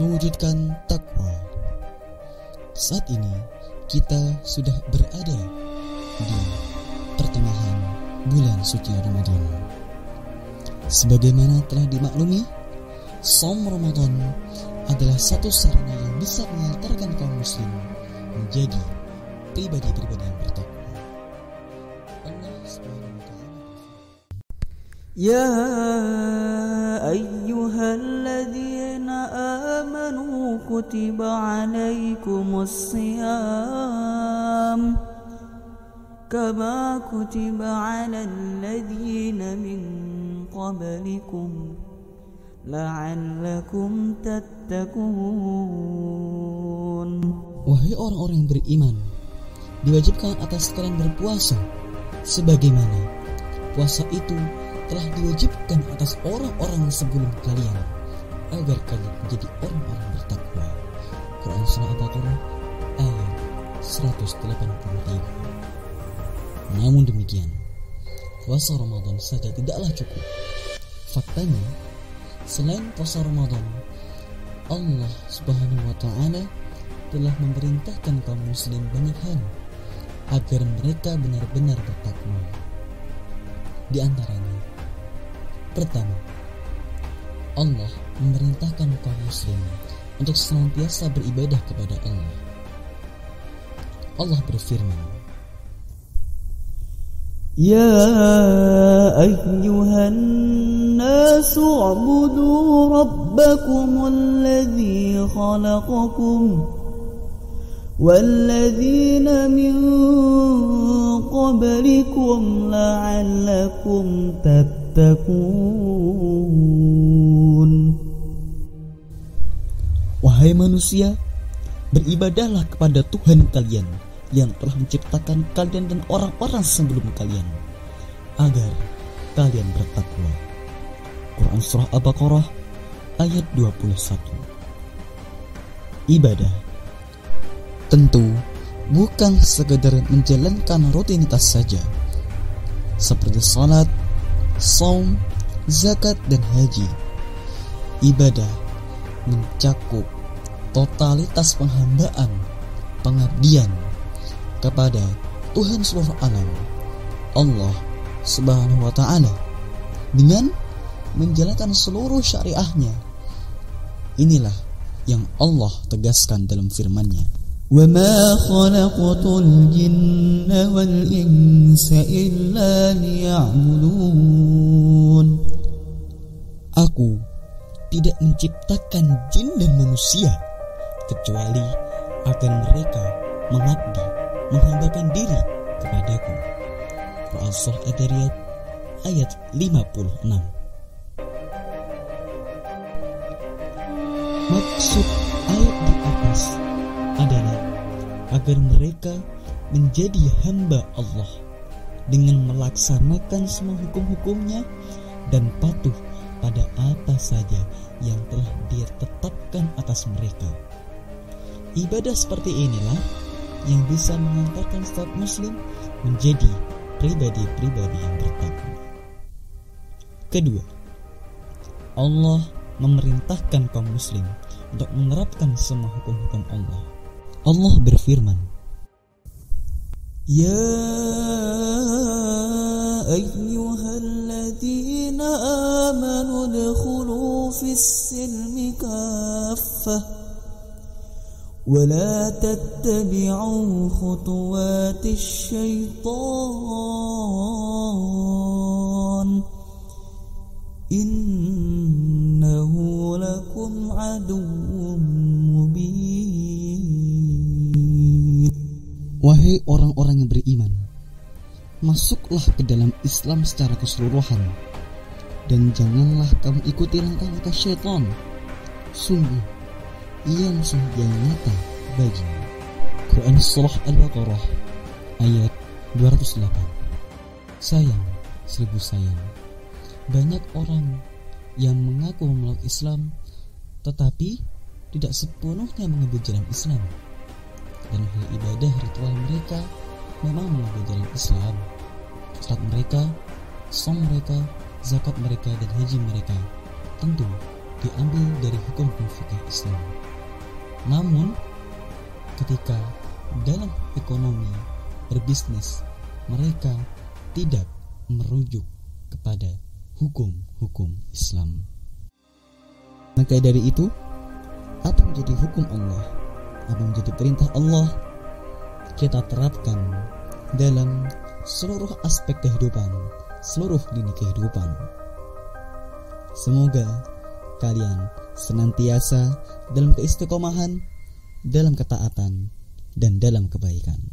mewujudkan takwa. Saat ini kita sudah berada di pertengahan bulan suci Ramadan. Sebagaimana telah dimaklumi, som Ramadan adalah satu sarana yang bisa mengantarkan kaum muslim menjadi pribadi-pribadi yang bertakwa. Allah Subhanahu كتب عليكم الصيام كما كتب على الذين من قبلكم لعلكم تتقون Wahai orang-orang yang beriman, diwajibkan atas kalian berpuasa sebagaimana puasa itu telah diwajibkan atas orang-orang sebelum kalian agar kalian menjadi orang-orang bertakwa. Quran Surah Al-Baqarah ayat 183. Namun demikian, puasa Ramadan saja tidaklah cukup. Faktanya, selain puasa Ramadan, Allah Subhanahu wa taala telah memerintahkan kaum muslim banyak hal agar mereka benar-benar bertakwa. Di antaranya, pertama, Allah memerintahkan kaum muslim untuk senantiasa beribadah kepada Allah. Allah berfirman, يا أيها الناس اعبدوا ربكم الذي خلقكم والذين من قبلكم لعلكم تتقون Wahai manusia, beribadahlah kepada Tuhan kalian yang telah menciptakan kalian dan orang-orang sebelum kalian agar kalian bertakwa. Quran Surah Al-Baqarah ayat 21 Ibadah Tentu bukan sekedar menjalankan rutinitas saja seperti salat, saum, zakat, dan haji. Ibadah mencakup totalitas penghambaan, pengabdian kepada Tuhan seluruh alam, Allah Subhanahu wa taala dengan menjalankan seluruh syariahnya. Inilah yang Allah tegaskan dalam firman-Nya. وما خلقت الجن والإنس إلا ليعبدون Aku tidak menciptakan jin dan manusia kecuali agar mereka mengabdi, menghambakan diri kepadaku. Quran Surah Ad-Dariyat ayat 56. Maksud ayat di atas adalah agar mereka menjadi hamba Allah dengan melaksanakan semua hukum-hukumnya dan patuh pada apa saja yang telah dia tetapkan atas mereka. Ibadah seperti inilah yang bisa mengantarkan setiap muslim menjadi pribadi-pribadi yang bertakwa. Kedua, Allah memerintahkan kaum muslim untuk menerapkan semua hukum-hukum Allah. Allah berfirman, Ya ayyuhalladzina amanu dakhulu fis silmi kaffah ولا تتبعوا خطوات الشيطان إنه لكم عدو مبين Wahai orang-orang yang beriman, masuklah ke dalam Islam secara keseluruhan dan janganlah kamu ikuti langkah-langkah syaitan. Sungguh, yang nyata bagimu. Quran Surah Al-Baqarah ayat 208 Sayang, seribu sayang Banyak orang yang mengaku memeluk Islam Tetapi tidak sepenuhnya mengambil jalan Islam Dan hal ibadah ritual mereka memang mengambil jalan Islam Salat mereka, som mereka, zakat mereka dan haji mereka Tentu diambil dari hukum-hukum Islam. Namun, ketika dalam ekonomi berbisnis, mereka tidak merujuk kepada hukum-hukum Islam. Maka dari itu, apa menjadi hukum Allah? Apa menjadi perintah Allah? Kita terapkan dalam seluruh aspek kehidupan, seluruh lini kehidupan. Semoga kalian senantiasa dalam keistiqomahan, dalam ketaatan, dan dalam kebaikan.